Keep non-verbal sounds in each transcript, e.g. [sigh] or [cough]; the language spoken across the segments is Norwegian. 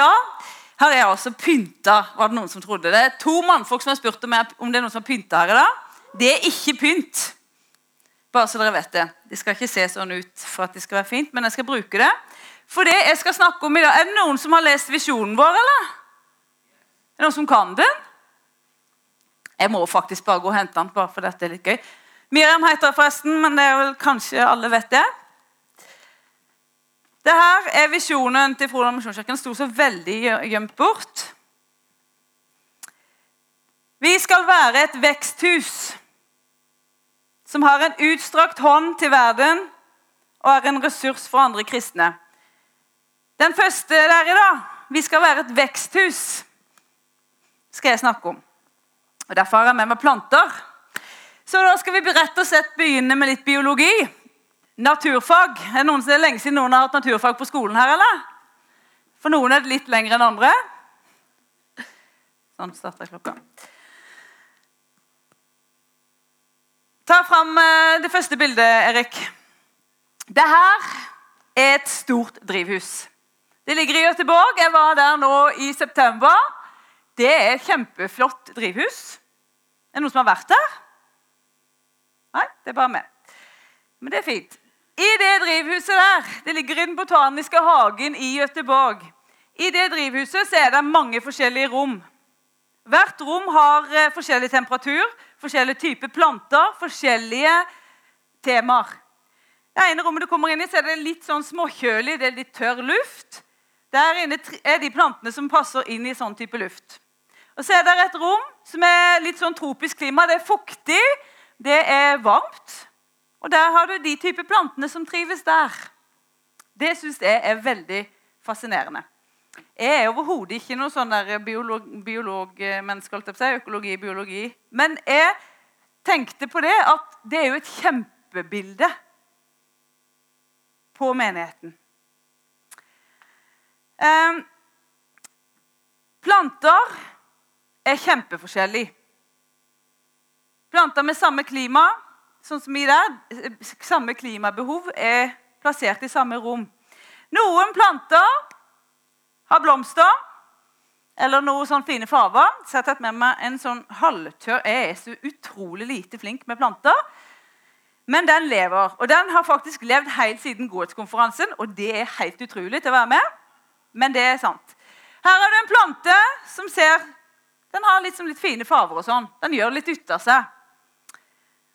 ja, her er altså pynta, var det noen som trodde. Det to mannfolk som har spurt om, om det er noen som har pynta her i dag. Det er ikke pynt. Bare så dere vet det. Det skal ikke se sånn ut for at det skal være fint, men jeg skal bruke det. For det jeg skal snakke om i dag, Er det noen som har lest visjonen vår, eller? Er det noen som kan den? Jeg må faktisk bare gå og hente den, bare for dette er litt gøy. Miriam heter jeg forresten, men det er vel kanskje alle vet det. Det her er visjonen til Frodal misjonskirke. Den sto så veldig gjemt bort. Vi skal være et veksthus som har en utstrakt hånd til verden og er en ressurs for andre kristne. Den første der i dag Vi skal være et veksthus, skal jeg snakke om. Og Derfor har jeg med meg planter. Så da skal vi rett og slett begynne med litt biologi. Naturfag. Er det, noen, som er lenge siden noen har hatt naturfag på skolen her, eller? For noen er det litt lengre enn andre. Sånn starter klokka. Ta fram eh, det første bildet, Erik. Det her er et stort drivhus. Det ligger i Göteborg. Jeg var der nå i september. Det er et kjempeflott drivhus. Er det noen som har vært der? Nei, det er bare meg. Men det er fint. I det drivhuset der Det ligger i den botaniske hagen i Gøteborg. I det drivhuset er det mange forskjellige rom. Hvert rom har eh, forskjellig temperatur, forskjellige typer planter, forskjellige temaer. Det ene rommet du kommer inn i, så er det litt sånn småkjølig, det er litt tørr luft. Der inne er de plantene som passer inn i sånn type luft. Og Så er det et rom som er litt sånn tropisk klima. Det er fuktig, det er varmt. Og der har du de type plantene som trives der. Det syns jeg er veldig fascinerende. Jeg er overhodet ikke noe sånn biolog-menneske, biolog si, økologi, biologi. Men jeg tenkte på det at det er jo et kjempebilde på menigheten. Um, planter er kjempeforskjellige. Planter med samme klima, sånn som i der, samme klimabehov, er plassert i samme rom. Noen planter har blomster eller noen sånn fine farger. Så jeg har tatt med meg en sånn halvtørr Jeg er så utrolig lite flink med planter. Men den lever. Og den har faktisk levd helt siden godhetskonferansen. Og det er helt utrolig til å være med. Men det er sant. Her er det en plante som ser Den har liksom litt fine farger og sånn. Den gjør litt ut av seg.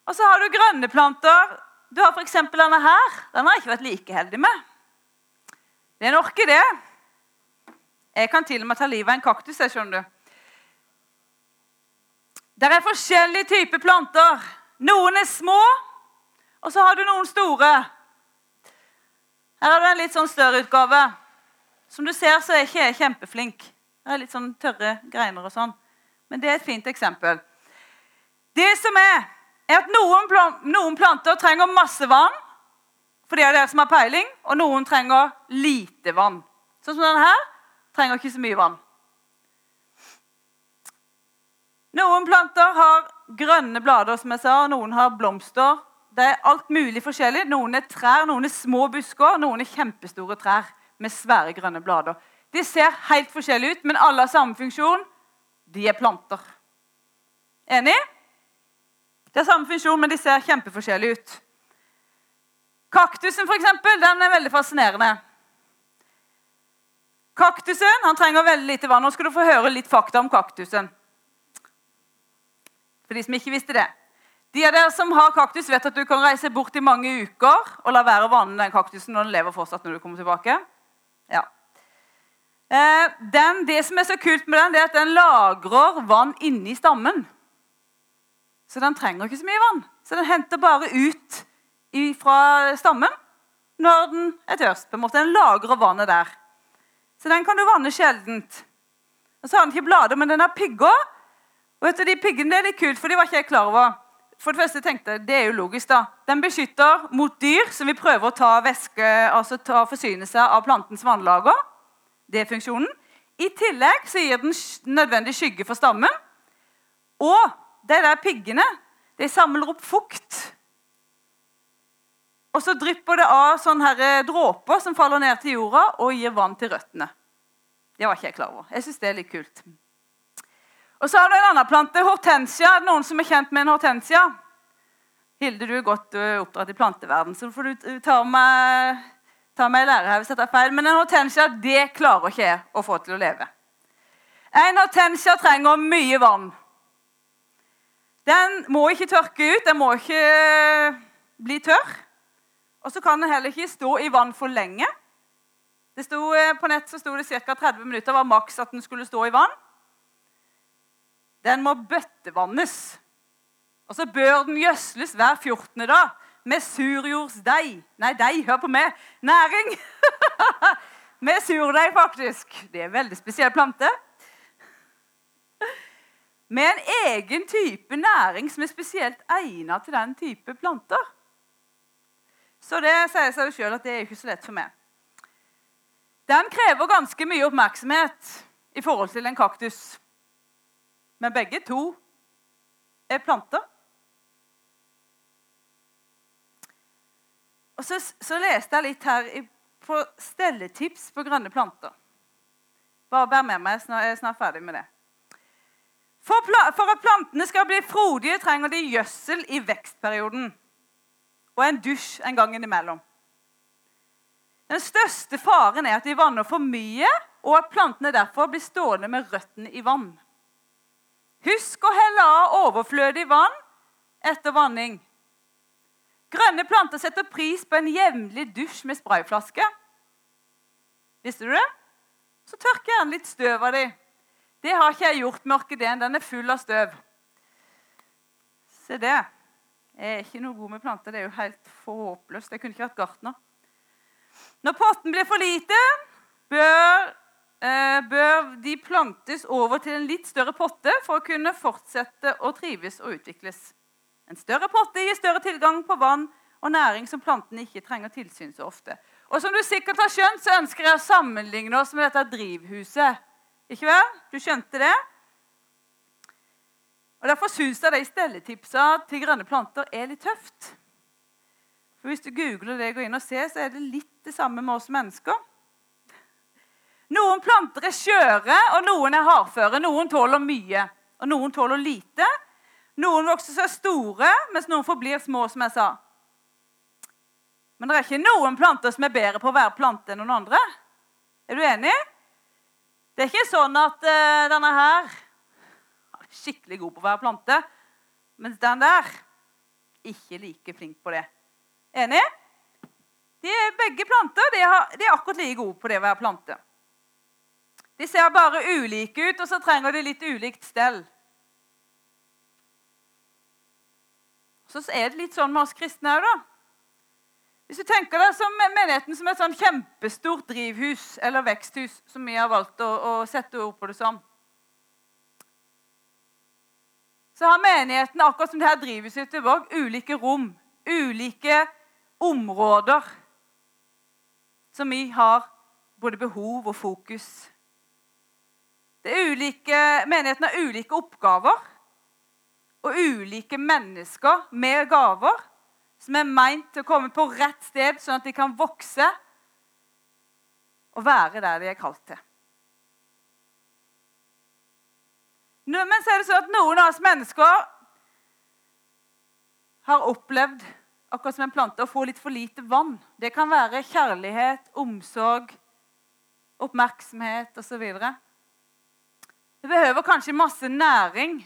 Og så har du grønne planter. Du har f.eks. denne her. Den har jeg ikke vært like heldig med. Det er en orkidé. Jeg kan til og med ta livet av en kaktus. jeg skjønner du. Det er forskjellige typer planter. Noen er små, og så har du noen store. Her har du en litt sånn større utgave. Som du ser, så er ikke jeg kjempeflink. Jeg er litt sånn tørre greiner og sånn. Men det er et fint eksempel. Det som er, er at noen, noen planter trenger masse vann, for det er dere som har peiling, og noen trenger lite vann. Sånn som denne her trenger ikke så mye vann. Noen planter har grønne blader, som jeg sa, og noen har blomster. Det er alt mulig forskjellig. Noen er trær, noen er små busker, noen er kjempestore trær med svære, grønne blader. De ser helt forskjellige ut, men alle har samme funksjon. De er planter. Enig? De har samme funksjon, men de ser kjempeforskjellige ut. Kaktusen for eksempel, den er veldig fascinerende. Kaktusen han trenger veldig lite vann. Nå skal du få høre litt fakta om kaktusen. For de som ikke visste det. De av dere som har kaktus, vet at du kan reise bort i mange uker og la være å vanne den kaktusen når den lever fortsatt når du kommer tilbake. Ja. Eh, den, det som er så kult med den, det er at den lagrer vann inni stammen. Så den trenger ikke så mye vann. Så den henter bare ut fra stammen når den er tørst. på en måte. Den lagrer vannet der. Så den kan du vanne sjeldent. Og så har den ikke blader, men den har pigger. Og vet du, de piggene det er litt kult, for de var ikke jeg klar over. For det første tenkte jeg, Det er jo logisk. da. Den beskytter mot dyr som vil prøve å ta væske, altså ta forsyne seg av plantens vannlager. Det er funksjonen. I tillegg så gir den nødvendig skygge for stammen. Og de der piggene de samler opp fukt. Og så drypper det av sånne dråper som faller ned til jorda og gir vann til røttene. Det var ikke jeg klar over. Jeg syns det er litt kult. Og så har du en annen plante, hortensia. Er det noen som er kjent med en hortensia? Hilde, du er godt oppdratt i planteverden, så får du ta meg, ta meg i lære her hvis jeg tar feil. Men en hortensia det klarer ikke jeg å få til å leve. En hortensia trenger mye vann. Den må ikke tørke ut, den må ikke bli tørr. Og så kan den heller ikke stå i vann for lenge. Stod, eh, på nett så sto det ca. 30 minutter var maks at den skulle stå i vann. Den må bøttevannes. Og så bør den gjødsles hver 14. dag med surjordsdeig. Nei, deig, hør på meg. Næring. [laughs] med surdeig, faktisk. Det er en veldig spesiell plante. Med en egen type næring som er spesielt egnet til den type planter. Så det sier seg jo sjøl at det er ikke så lett for meg. Den krever ganske mye oppmerksomhet i forhold til en kaktus. Men begge to er planter. Og så, så leste jeg litt her på stelletips på grønne planter. Bare bær med meg, jeg er snart ferdig med det. For, for at plantene skal bli frodige, trenger de gjødsel i vekstperioden. Og en dusj en gang innimellom. Den største faren er at de vanner for mye, og at plantene derfor blir stående med røttene i vann. Husk å helle av overflødig vann etter vanning. Grønne planter setter pris på en jevnlig dusj med sprayflaske. Visste du det? Så tørker gjerne litt støv av dem. Det har ikke jeg gjort med orkideen. Den er full av støv. Se det. Jeg er ikke noe god med planter. Det er jo helt håpløst. Jeg kunne ikke vært gartner. Når potten blir for lite, bør, eh, bør, de plantes over til en litt større potte for å kunne fortsette å trives og utvikles. En større potte gir større tilgang på vann og næring som plantene ikke trenger tilsyn så ofte. Og som du sikkert har skjønt, så ønsker jeg å sammenligne oss med dette drivhuset. Ikke vel? Du skjønte det? Og Derfor syns jeg de stelletipsa til grønne planter er litt tøft. For Hvis du googler det og går inn og ser, så er det litt det samme med oss mennesker. Noen planter er skjøre, og noen er hardføre. Noen tåler mye, og noen tåler lite. Noen vokser seg store, mens noen forblir små, som jeg sa. Men det er ikke noen planter som er bedre på å være plante enn noen andre. Er du enig? Det er ikke sånn at uh, denne her er skikkelig god på være plante, mens den der ikke like flink på det. Enig? De er begge planter de er, de er akkurat like gode på det å være plante. De ser bare ulike ut, og så trenger de litt ulikt stell. Så er det litt sånn med oss kristne òg, da. Hvis du tenker deg som menigheten som et sånn kjempestort drivhus eller veksthus, som vi har valgt å, å sette ord på det som, så har menigheten akkurat som det her drivhuset i Våg, ulike rom, ulike områder som vi har både behov og fokus. Ulike, menigheten har ulike oppgaver og ulike mennesker med gaver som er meint til å komme på rett sted, sånn at de kan vokse og være der de er kalt til. Men så er det sånn at noen av oss mennesker har opplevd akkurat som en plante, å få litt for lite vann. Det kan være kjærlighet, omsorg, oppmerksomhet osv. Det behøver kanskje masse næring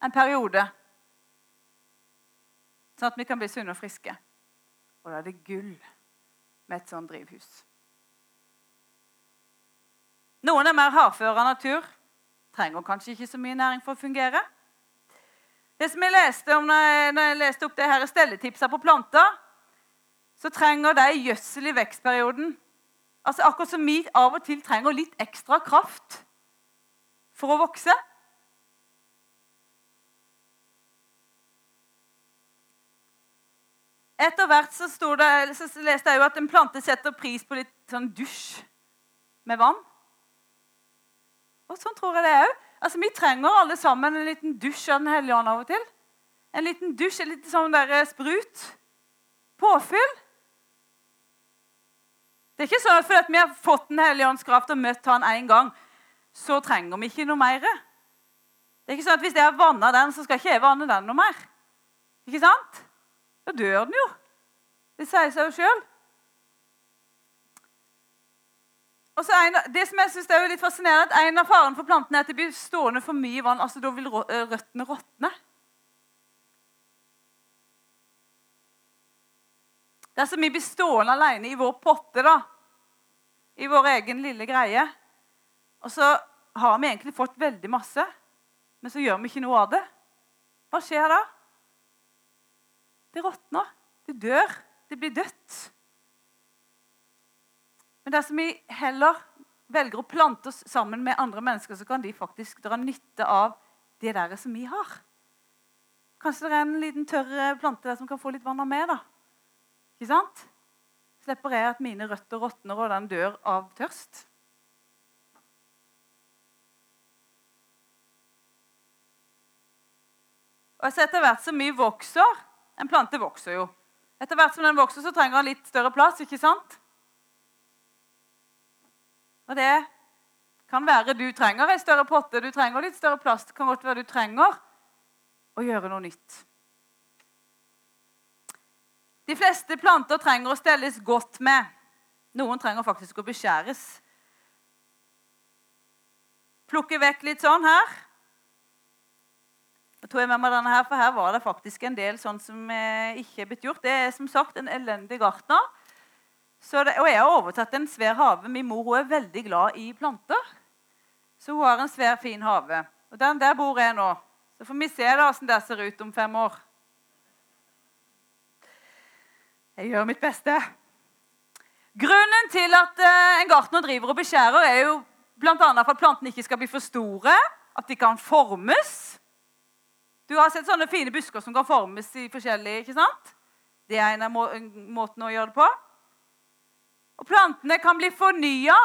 en periode, sånn at vi kan bli sunne og friske. Og da er det gull med et sånt drivhus. Noen er mer hardføre av natur, trenger kanskje ikke så mye næring for å fungere. Det som jeg leste om når jeg, når jeg leste opp det her stelletipsa på planter, så trenger de gjødsel i vekstperioden. Altså Akkurat som vi av og til trenger litt ekstra kraft for å vokse. Etter hvert så, det, så leste jeg jo at en plante setter pris på litt sånn dusj med vann. Og sånn tror jeg det òg. Altså, Vi trenger alle sammen en liten dusj av Den hellige ånd av og til. En liten dusj, en liten sånn der sprut. Påfyll. Det er ikke sånn at fordi vi har fått Den hellige ånds kraft og møtt Han én gang, så trenger vi ikke noe mer. Det er ikke sånn at Hvis jeg har vanna den, så skal ikke jeg vanne den noe mer. Ikke sant? Da dør den jo. Det sier seg jo sjøl. Så det som jeg synes er litt fascinerende, at en av farene for plantene er at det blir stående for mye vann. altså Da vil røttene råtne. Dersom vi blir stående alene i vår potte, da, i vår egen lille greie, og så har vi egentlig fått veldig masse, men så gjør vi ikke noe av det, hva skjer da? Det råtner. Det dør. Det blir dødt. Men dersom vi heller velger å plante oss sammen med andre mennesker, så kan de faktisk dra nytte av det der som vi har. Kanskje det er en liten tørr plante der som kan få litt vann av meg. da. Ikke sant? Slipper jeg at mine røtter råtner og den dør av tørst? Og så Etter hvert som vi vokser En plante vokser jo. Etter hvert som den vokser, så trenger den litt større plass. ikke sant? Og det kan være du trenger en større potte, du trenger litt større plass. Det kan godt være du trenger å gjøre noe nytt. De fleste planter trenger å stelles godt med. Noen trenger faktisk å beskjæres. Plukke vekk litt sånn her. Jeg tror jeg med meg denne her, for Her var det faktisk en del sånn som eh, ikke er blitt gjort. Det er som sagt en elendig gartner. Det, og jeg har overtatt en svær hage. Min mor er veldig glad i planter. Så hun har en svær, fin hage. Og den der bor jeg nå. Så får vi se da hvordan det ser ut om fem år. Jeg gjør mitt beste. Grunnen til at eh, en gartner driver og beskjærer, er jo bl.a. for at plantene ikke skal bli for store, at de kan formes. Du har sett sånne fine busker som kan formes i forskjellige, ikke sant? Det er en av må måtene å gjøre det på. Og plantene kan bli fornya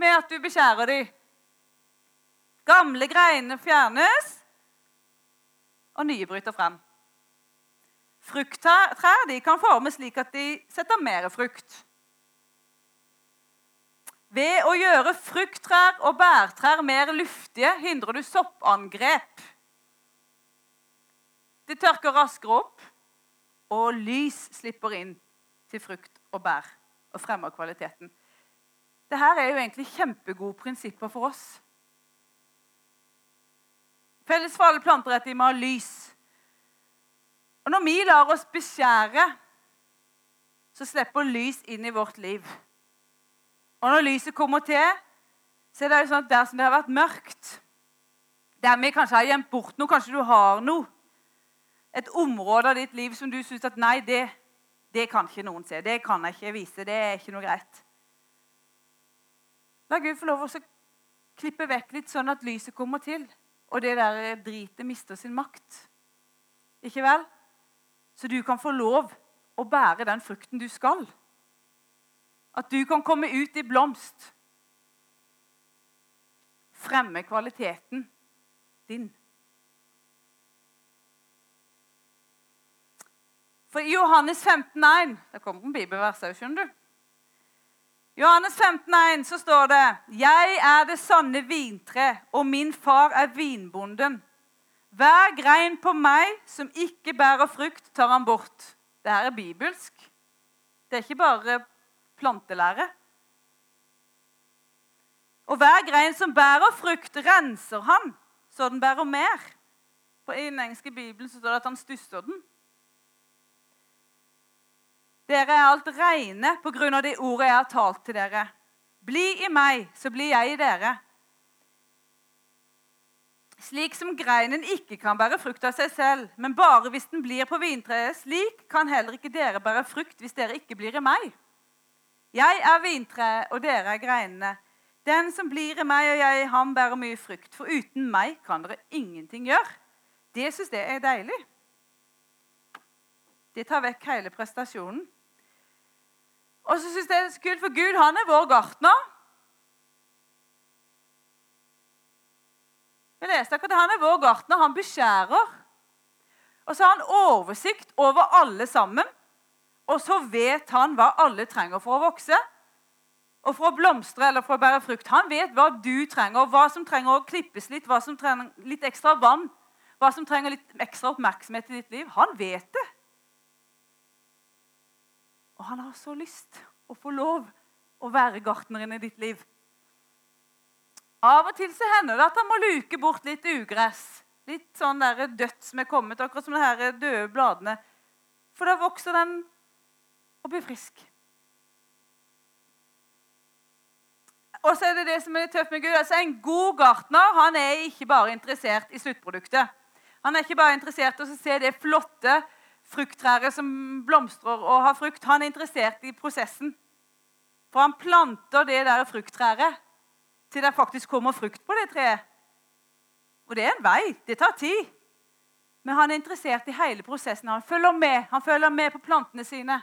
med at du beskjærer dem. Gamle greiner fjernes, og nye bryter frem. Frukttrær kan formes slik at de setter mer frukt. Ved å gjøre frukttrær og bærtrær mer luftige hindrer du soppangrep. Det tørker raskere opp, og lys slipper inn til frukt og bær og fremmer kvaliteten. Dette er jo egentlig kjempegode prinsipper for oss. Felles for alle planter er at de må ha lys. Og når vi lar oss beskjære, så slipper lys inn i vårt liv. Og når lyset kommer til, så er det jo sånn at der som det har vært mørkt Der vi kanskje har gjemt bort noe, kanskje du har noe Et område av ditt liv som du syns at nei, det, det kan ikke noen se. Det kan jeg ikke vise. Det er ikke noe greit. La Gud få lov å klippe vekk litt, sånn at lyset kommer til, og det der dritet mister sin makt. Ikke vel? så du kan få lov å bære den frukten du skal. At du kan komme ut i blomst. Fremme kvaliteten din. For i Johannes 15,1 Det kommer en bibelvers òg, skjønner du. Johannes 15,1 så står det 'Jeg er det sanne vintre, og min far er vinbonden'. Hver grein på meg som ikke bærer frukt, tar han bort. Det her er bibelsk. Det er ikke bare plantelære. Og hver grein som bærer frukt, renser han, så den bærer mer. På den engelske bibelen så står det at han stusser den. Dere er alt reine på grunn av de ordet jeg har talt til dere. Bli i meg, så blir jeg i dere. Slik som greinen ikke kan bære frukt av seg selv, men bare hvis den blir på vintreet, slik kan heller ikke dere bære frukt hvis dere ikke blir i meg. Jeg er vintreet, og dere er greinene. Den som blir i meg og jeg i ham, bærer mye frukt. For uten meg kan dere ingenting gjøre. Det syns jeg er deilig. Det tar vekk hele prestasjonen. Og så syns jeg det er så kult, for Gud han er vår gartner. Vi leste akkurat Han er vår gartner. Han beskjærer. Og så har han oversikt over alle sammen. Og så vet han hva alle trenger for å vokse. Og for å blomstre eller for å bære frukt. Han vet hva du trenger, hva som trenger å klippes litt, hva som trenger litt ekstra vann, hva som trenger litt ekstra oppmerksomhet i ditt liv. Han vet det. Og han har så lyst å få lov å være gartneren i ditt liv. Av og til så hender det at han må luke bort litt ugress. Litt sånn der dødt som er kommet, akkurat som de her døde bladene. For da vokser den og blir frisk. Og så er det det som er litt tøft med Gud. Altså En god gartner han er ikke bare interessert i sluttproduktet. Han er ikke bare interessert i å se det flotte frukttreet som blomstrer og har frukt. Han er interessert i prosessen. For han planter det der frukttreet til det faktisk kommer frukt på det treet. Og det er en vei. Det tar tid. Men han er interessert i hele prosessen. Han følger med Han følger med på plantene sine.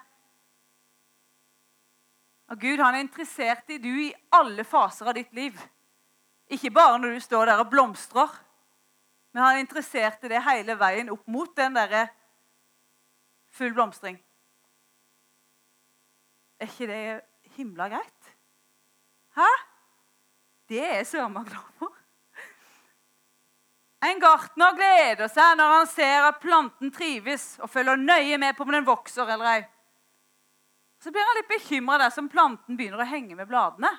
Og Gud han er interessert i du i alle faser av ditt liv. Ikke bare når du står der og blomstrer, men han er interessert i det hele veien opp mot den derre full blomstring. Er ikke det himla greit? Hæ? Det er jeg søren glad for. En gartner gleder seg når han ser at planten trives og følger nøye med på om den vokser eller ei. Så blir han litt bekymra dersom planten begynner å henge med bladene.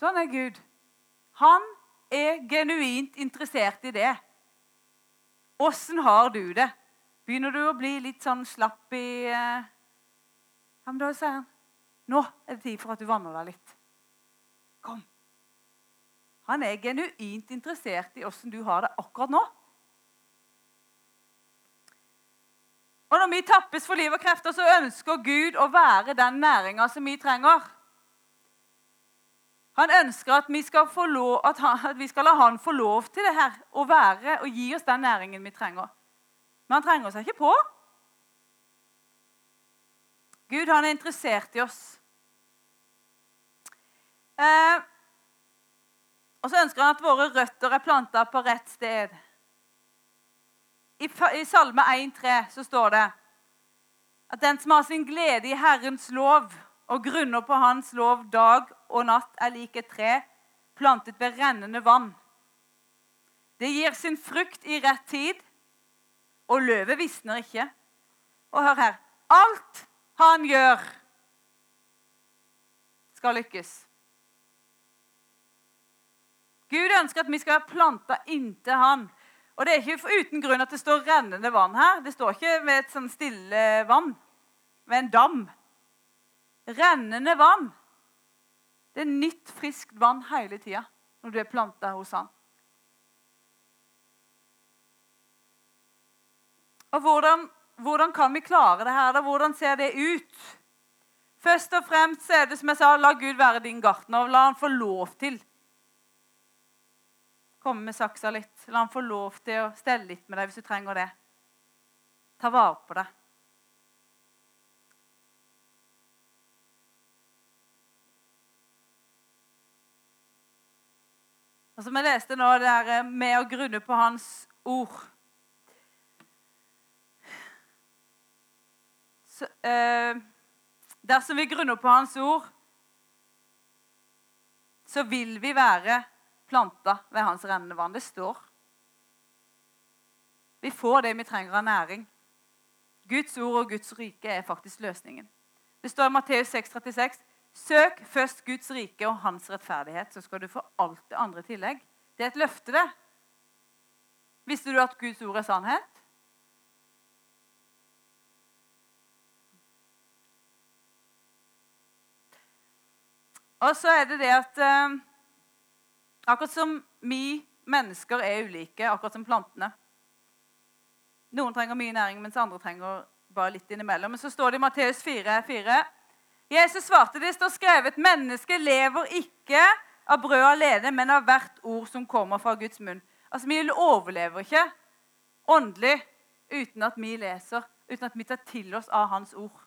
Sånn er Gud. Han er genuint interessert i det. Åssen har du det? Begynner du å bli litt sånn slapp i eh, Ja, men da sier han nå er det tid for at du vanner deg litt. Kom. Han er genuint interessert i åssen du har det akkurat nå. Og Når vi tappes for liv og krefter, så ønsker Gud å være den næringa som vi trenger. Han ønsker at vi, lov, at, han, at vi, skal la han få lov til det her, å være og gi oss den næringen vi trenger. Men han trenger seg ikke på. Gud han er interessert i oss. Eh, og så ønsker han at våre røtter er planta på rett sted. I, i Salme 1,3 så står det at den som har sin glede i Herrens lov og grunner på Hans lov dag og natt, er lik et tre plantet ved rennende vann. Det gir sin frukt i rett tid og løvet visner ikke. Og hør her alt han gjør, skal lykkes. Gud ønsker at vi skal være planta inntil han. Og Det er ikke uten grunn at det står rennende vann her. Det står ikke ved et sånn stille vann, ved en dam. Rennende vann. Det er nytt, friskt vann hele tida når du er planta hos han. Og hvordan, hvordan, kan vi klare det her? da? Hvordan ser det ut? Først og fremst er det som jeg sa, la Gud være din gartner. La han få lov til komme med saksa litt. La han få lov til å stelle litt med deg hvis du trenger det. Ta vare på det. Og som jeg leste nå, det er med å grunne på Hans ord. Så, eh, Dersom vi grunner på Hans ord, så vil vi være planta ved Hans rennende vann. Det står. Vi får det vi trenger av næring. Guds ord og Guds rike er faktisk løsningen. Det står i Matteus 6,36.: Søk først Guds rike og hans rettferdighet, så skal du få alt det andre i tillegg. Det er et løfte, det. Visste du at Guds ord er sannhet? Og så er det det at eh, akkurat som vi mennesker er ulike, akkurat som plantene Noen trenger mye næring, mens andre trenger bare litt innimellom. Men så står det i Matteus 4, 4. Jesus svarte det står skrevet mennesket lever ikke av brød alene, men av hvert ord som kommer fra Guds munn. Altså, Vi overlever ikke åndelig uten at vi leser, uten at vi tar til oss av Hans ord.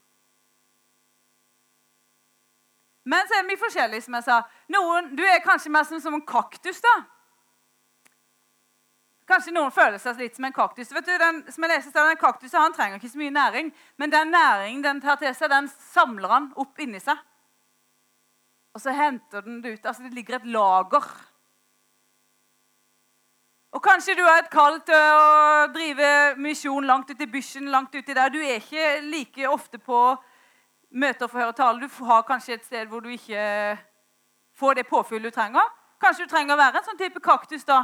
Men så er vi forskjellige, som jeg sa. Noen, du er kanskje mer som, som en kaktus. da. Kanskje noen føler seg litt som en kaktus. Vet du, den, som jeg leser, den Kaktusen han trenger ikke så mye næring, men den næringen den tar til seg, den samler han opp inni seg. Og så henter den det ut. Altså, Det ligger et lager. Og Kanskje du har et kall til å drive misjon langt ut i bysjen, langt uti der. Du er ikke like ofte på møter for å høre tale. Du har kanskje et sted hvor du ikke får det påfyllet du trenger. Kanskje du trenger å være en sånn type kaktus da,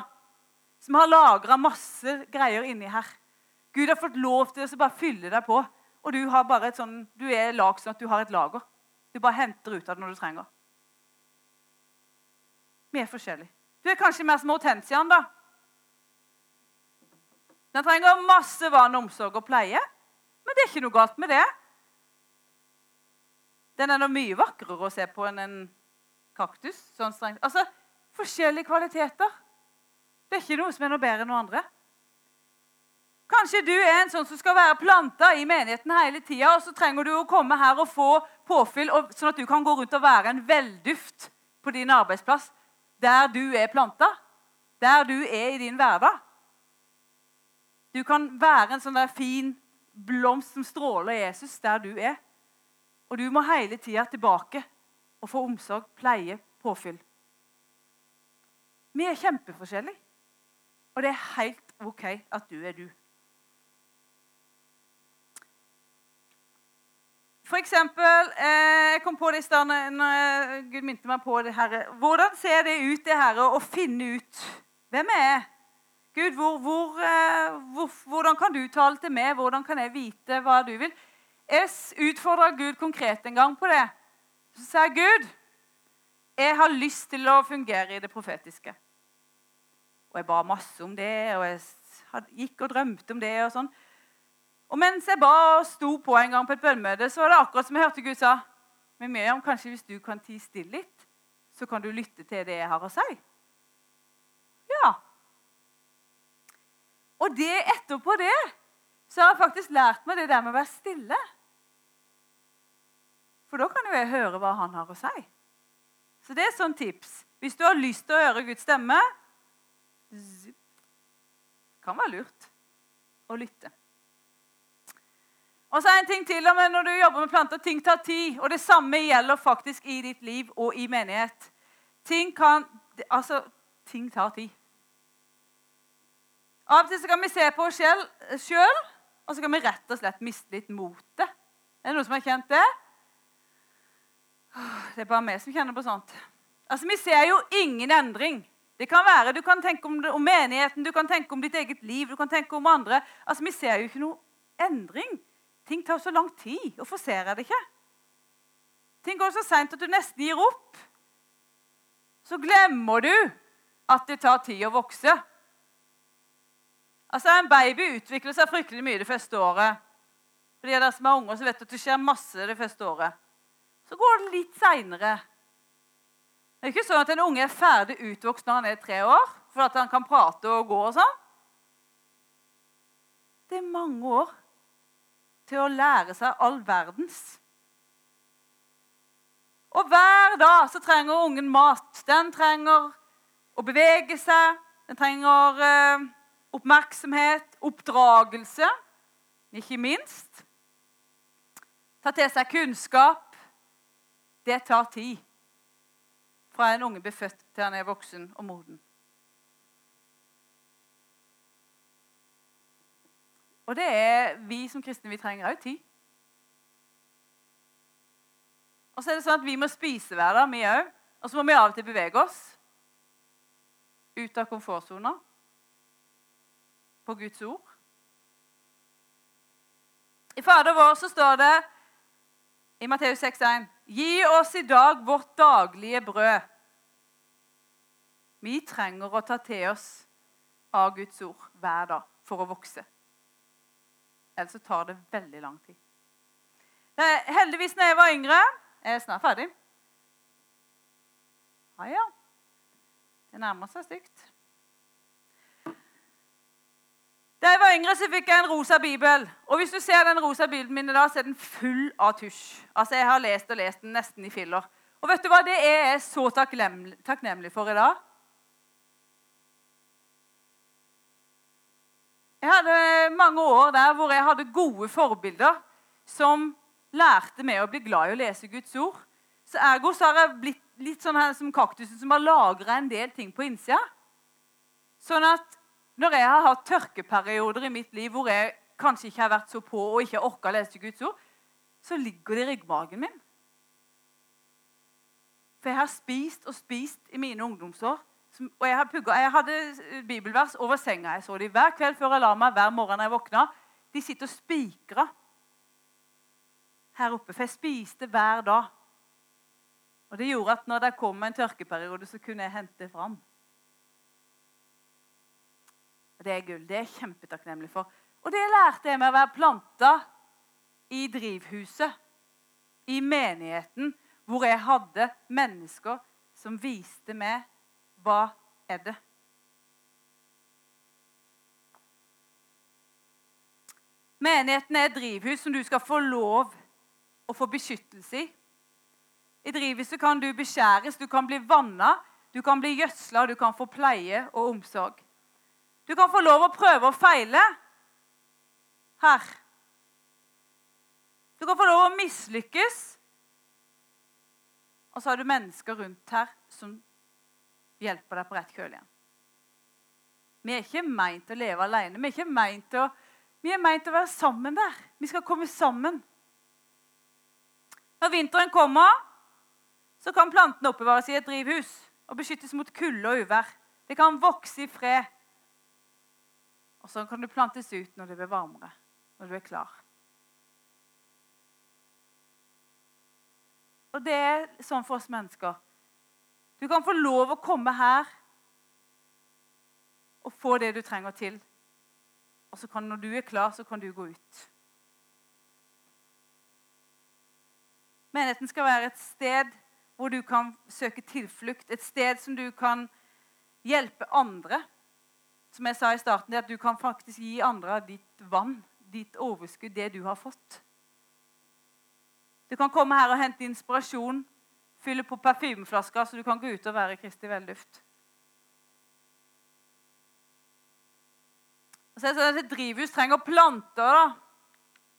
som har lagra masse greier inni her. Gud har fått lov til å bare fylle deg på. Og du, har bare et sånn, du er lag sånn at du har et lager. Du bare henter ut av det når du trenger. Vi er forskjellige. Du er kanskje mer som hortensiaen, da. Den trenger masse vann, omsorg og pleie. Men det er ikke noe galt med det. Den er nå mye vakrere å se på enn en kaktus. Sånn. Altså, forskjellige kvaliteter. Det er ikke noe som er noe bedre enn noe andre. Kanskje du er en sånn som skal være planta i menigheten hele tida, og så trenger du å komme her og få påfyll, sånn at du kan gå rundt og være en velduft på din arbeidsplass der du er planta, der du er i din hverdag. Du kan være en sånn der fin blomst som stråler Jesus der du er. Og du må hele tida tilbake og få omsorg, pleie, påfyll. Vi er kjempeforskjellige. Og det er helt OK at du er du. For eksempel, eh, Jeg kom på det i stad når Gud minte meg på det her. Hvordan ser det ut det her, å finne ut hvem jeg er? Gud, hvor, hvor, eh, hvor, hvordan kan du tale til meg? Hvordan kan jeg vite hva du vil? Jeg utfordra Gud konkret en gang på det. Så sa jeg, Gud, jeg har lyst til å fungere i det profetiske. Og jeg ba masse om det, og jeg gikk og drømte om det. Og sånn. Og mens jeg ba og sto på en gang på et bønnemøte, så var det akkurat som jeg hørte Gud sa Men Miriam, kanskje hvis du kan tie stille litt, så kan du lytte til det jeg har å si? Ja. Og det etterpå det så har jeg faktisk lært meg det der med å være stille. For da kan jo jeg høre hva han har å si. Så det er sånn tips. Hvis du har lyst til å høre Guds stemme, kan være lurt å lytte. Og så er en ting til om Når du jobber med planter, ting tar tid. Og det samme gjelder faktisk i ditt liv og i menighet. Ting kan Altså, ting tar tid. Av og til kan vi se på oss sjøl, og så kan vi rett og slett miste litt motet. Er det noen som har kjent det? Det er bare vi som kjenner på sånt. Altså, Vi ser jo ingen endring. Det kan være, Du kan tenke om, om, menigheten, du kan tenke om ditt eget liv, du kan tenke om andre. Altså, Vi ser jo ikke noe endring. Ting tar så lang tid. Hvorfor ser jeg det ikke? Ting går så seint at du nesten gir opp. Så glemmer du at det tar tid å vokse. Altså, En baby utvikler seg fryktelig mye det første året. For de av dere som er unger, så vet at det skjer masse det første året. Så går det litt seinere. Det er ikke sånn at en unge er ferdig utvokst når han er tre år, for at han kan prate og gå og sånn. Det er mange år til å lære seg all verdens. Og hver dag så trenger ungen mat. Den trenger å bevege seg. Den trenger eh, oppmerksomhet, oppdragelse, ikke minst. Ta til seg kunnskap. Det tar tid fra en unge blir født til han er voksen og moden. Og det er vi som kristne vi trenger òg tid. Og så er det sånn at Vi må spise hver dag, vi òg. Og så må vi av og til bevege oss ut av komfortsona på Guds ord. I Fader vår så står det i Matteus 6,1.: Gi oss i dag vårt daglige brød. Vi trenger å ta til oss av Guds ord hver dag for å vokse. Ellers så tar det veldig lang tid. Heldigvis når jeg var yngre Jeg er snart ferdig. Ja, ja. Det nærmer seg stygt. Da jeg var yngre, så fikk jeg en rosa bibel. Og hvis du ser den rosa bibelen min i dag, så er den full av tusj. Altså, Jeg har lest og lest den nesten i filler. Og vet du hva? Det er jeg så takknemlig, for i dag. Jeg hadde mange år der hvor jeg hadde gode forbilder som lærte meg å bli glad i å lese Guds ord. Så ergo så har jeg blitt litt sånn her som kaktusen som har lagra en del ting på innsida. Sånn at når jeg har hatt tørkeperioder i mitt liv hvor jeg kanskje ikke har vært så på og ikke orka å lese Guds ord, så ligger det i ryggmagen min. For jeg har spist og spist i mine ungdomsår. Og jeg, pugget, jeg hadde bibelvers over senga. Jeg så dem hver kveld før jeg la meg, hver morgen når jeg våkna. De sitter og spikrer her oppe. For jeg spiste hver dag. Og Det gjorde at når det kom en tørkeperiode, så kunne jeg hente fram. Og Det er gull. Det er jeg kjempetakknemlig for. Og det lærte jeg med å være planta i drivhuset, i menigheten, hvor jeg hadde mennesker som viste meg hva er det. Menigheten er et drivhus som du skal få lov å få beskyttelse i. I drivhuset kan du beskjæres, du kan bli vanna, du kan bli gjødsla, du kan få pleie og omsorg. Du kan få lov å prøve og feile her. Du kan få lov å mislykkes. Og så har du mennesker rundt her som hjelper deg på rett kjøl igjen. Vi er ikke meint å leve alene. Vi er ikke meint å, vi er meint å være sammen der. Vi skal komme sammen. Når vinteren kommer, så kan plantene oppbevares i et drivhus og beskyttes mot kulde og uvær. Det kan vokse i fred. Og så kan det plantes ut når det blir varmere, når du er klar. Og det er sånn for oss mennesker. Du kan få lov å komme her og få det du trenger til. Og så kan, når du er klar, så kan du gå ut. Menigheten skal være et sted hvor du kan søke tilflukt. Et sted som du kan hjelpe andre. Som jeg sa i starten, at du kan faktisk gi andre ditt vann, ditt overskudd, det du har fått. Du kan komme her og hente inspirasjon, fylle på parfymeflasker, så du kan gå ut og være Kristi velduft. Og så er det sånn at Et drivhus trenger planter. da.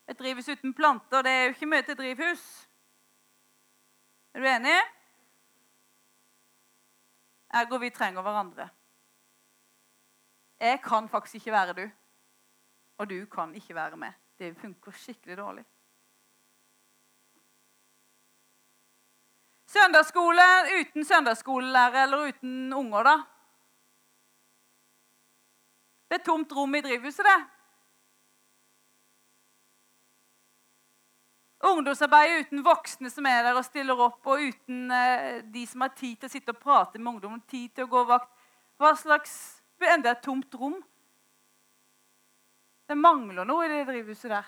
Et drivhus uten planter det er jo ikke mye til drivhus. Er du enig? Ergo vi trenger hverandre. Jeg kan faktisk ikke være du, og du kan ikke være med. Det funker skikkelig dårlig. Søndagsskole uten søndagsskolelærer eller uten unger, da? Det er tomt rom i drivhuset, det. Ungdomsarbeid uten voksne som er der og stiller opp, og uten eh, de som har tid til å sitte og prate med ungdommen, tid til å gå vakt. Hva slags Enda et tomt rom. Det mangler noe i det drivhuset der.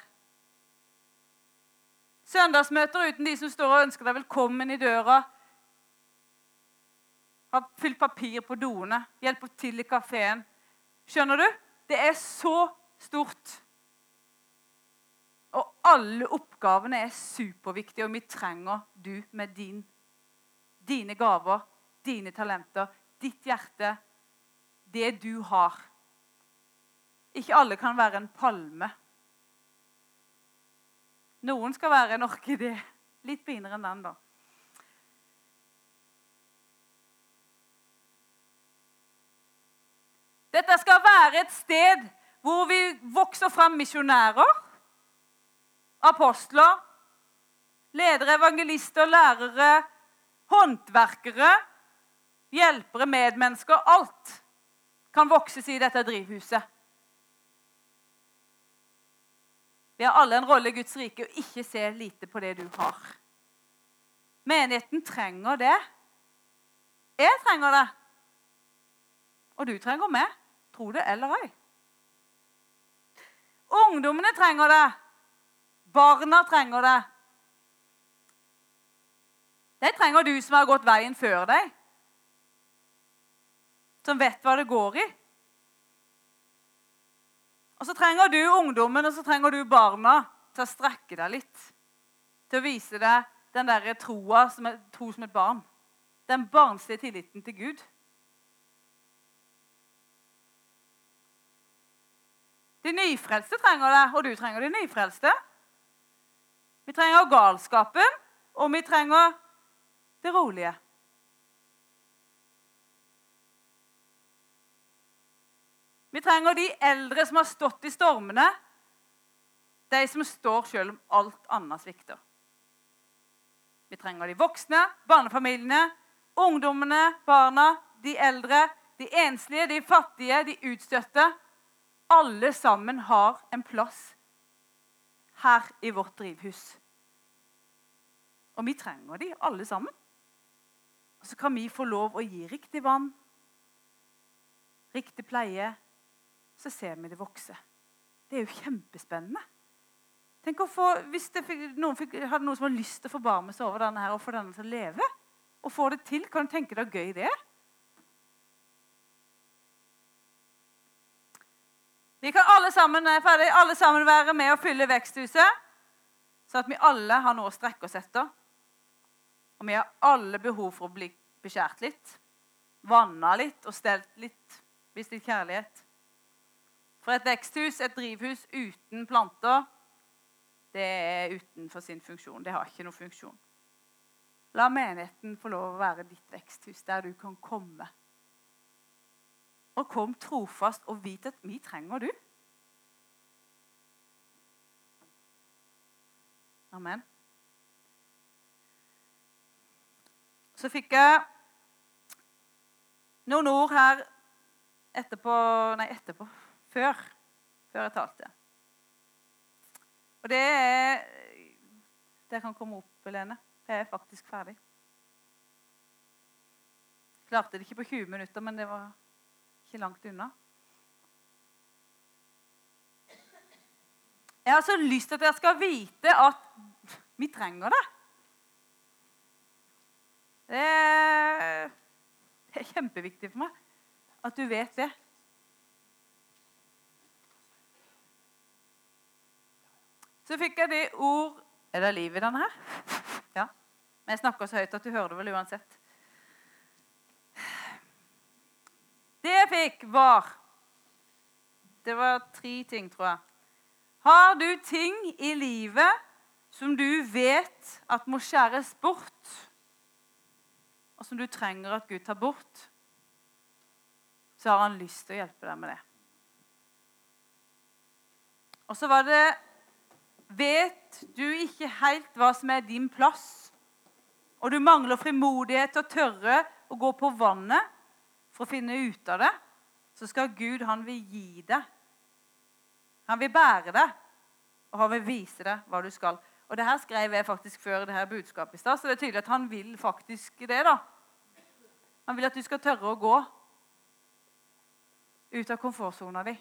Søndagsmøter uten de som står og ønsker deg velkommen i døra. Har fylt papir på doene, hjelper til i kafeen. Skjønner du? Det er så stort. Og alle oppgavene er superviktige, og vi trenger du med din, dine gaver, dine talenter, ditt hjerte, det du har. Ikke alle kan være en palme. Noen skal være en orkidé. Litt finere enn den, da. Dette skal være et sted hvor vi vokser fram misjonærer apostler, ledere, evangelister, lærere, håndverkere, hjelpere, medmennesker. Alt kan vokses i dette drivhuset. Vi har alle en rolle i Guds rike og ikke se lite på det du har. Menigheten trenger det. Jeg trenger det. Og du trenger meg. Tro det eller ei. Ungdommene trenger det. Barna trenger det. Det trenger du som har gått veien før deg. Som vet hva det går i. Og så trenger du ungdommen og så trenger du barna til å strekke deg litt. Til å vise deg den der troa som er tro som et barn. Den barnslige tilliten til Gud. De nyfrelste trenger det, og du trenger de nyfrelste. Vi trenger galskapen, og vi trenger det rolige. Vi trenger de eldre som har stått i stormene, de som står selv om alt annet svikter. Vi trenger de voksne, barnefamiliene, ungdommene, barna, de eldre, de enslige, de fattige, de utstøtte. Alle sammen har en plass her i vårt drivhus. Og vi trenger de alle sammen. Og så kan vi få lov å gi riktig vann, riktig pleie, så ser vi det vokse. Det er jo kjempespennende. Tenk å få, Hvis fikk, noen fikk, hadde noen som hadde lyst til å forbarme seg over denne her, og få denne til å leve, og få det til, kan du tenke deg hvor gøy det? Vi kan alle sammen, ferdig, alle sammen være med og fylle veksthuset, så at vi alle har noe å strekke oss etter. Og vi har alle behov for å bli beskjært litt, vanna litt og stelt litt, vist litt kjærlighet. For et veksthus, et drivhus uten planter, det er utenfor sin funksjon. Det har ikke noen funksjon. La menigheten få lov å være ditt veksthus, der du kan komme. Og kom trofast og vit at vi trenger du. Amen. Så fikk jeg noen ord her etterpå Nei, etterpå før, før jeg talte. Og det er Det kan komme opp, Lene. Jeg er faktisk ferdig. Klarte det ikke på 20 minutter, men det var ikke langt unna. Jeg har så lyst til at dere skal vite at vi trenger det. Det er kjempeviktig for meg at du vet det. Så fikk jeg det ord Er det liv i denne her? Ja. Men jeg snakker så høyt at du hører det vel uansett. Det jeg fikk, var Det var tre ting, tror jeg. Har du ting i livet som du vet at må skjæres bort, og som du trenger at Gud tar bort, så har han lyst til å hjelpe deg med det. Og så var det vet du ikke helt hva som er din plass, og du mangler frimodighet til å tørre å gå på vannet for å finne ut av det, så skal Gud han vil gi deg. Han vil bære deg, og han vil vise deg hva du skal. Og det her skrev jeg faktisk før det her budskapet i stad, så det er tydelig at han vil faktisk det. da. Han vil at du skal tørre å gå ut av komfortsona di.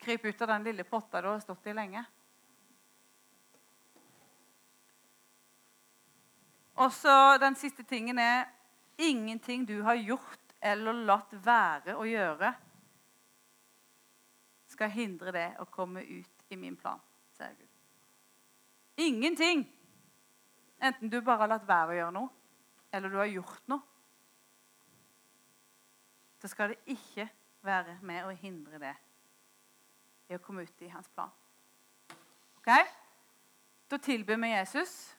Kryp ut av den lille potta du har stått i lenge. Og så Den siste tingen er ingenting du har gjort eller latt være å gjøre, skal hindre det å komme ut i min plan, sier Gud. Ingenting. Enten du bare har latt være å gjøre noe, eller du har gjort noe. Så skal det ikke være med å hindre det i å komme ut i hans plan. Ok? Da tilbyr vi Jesus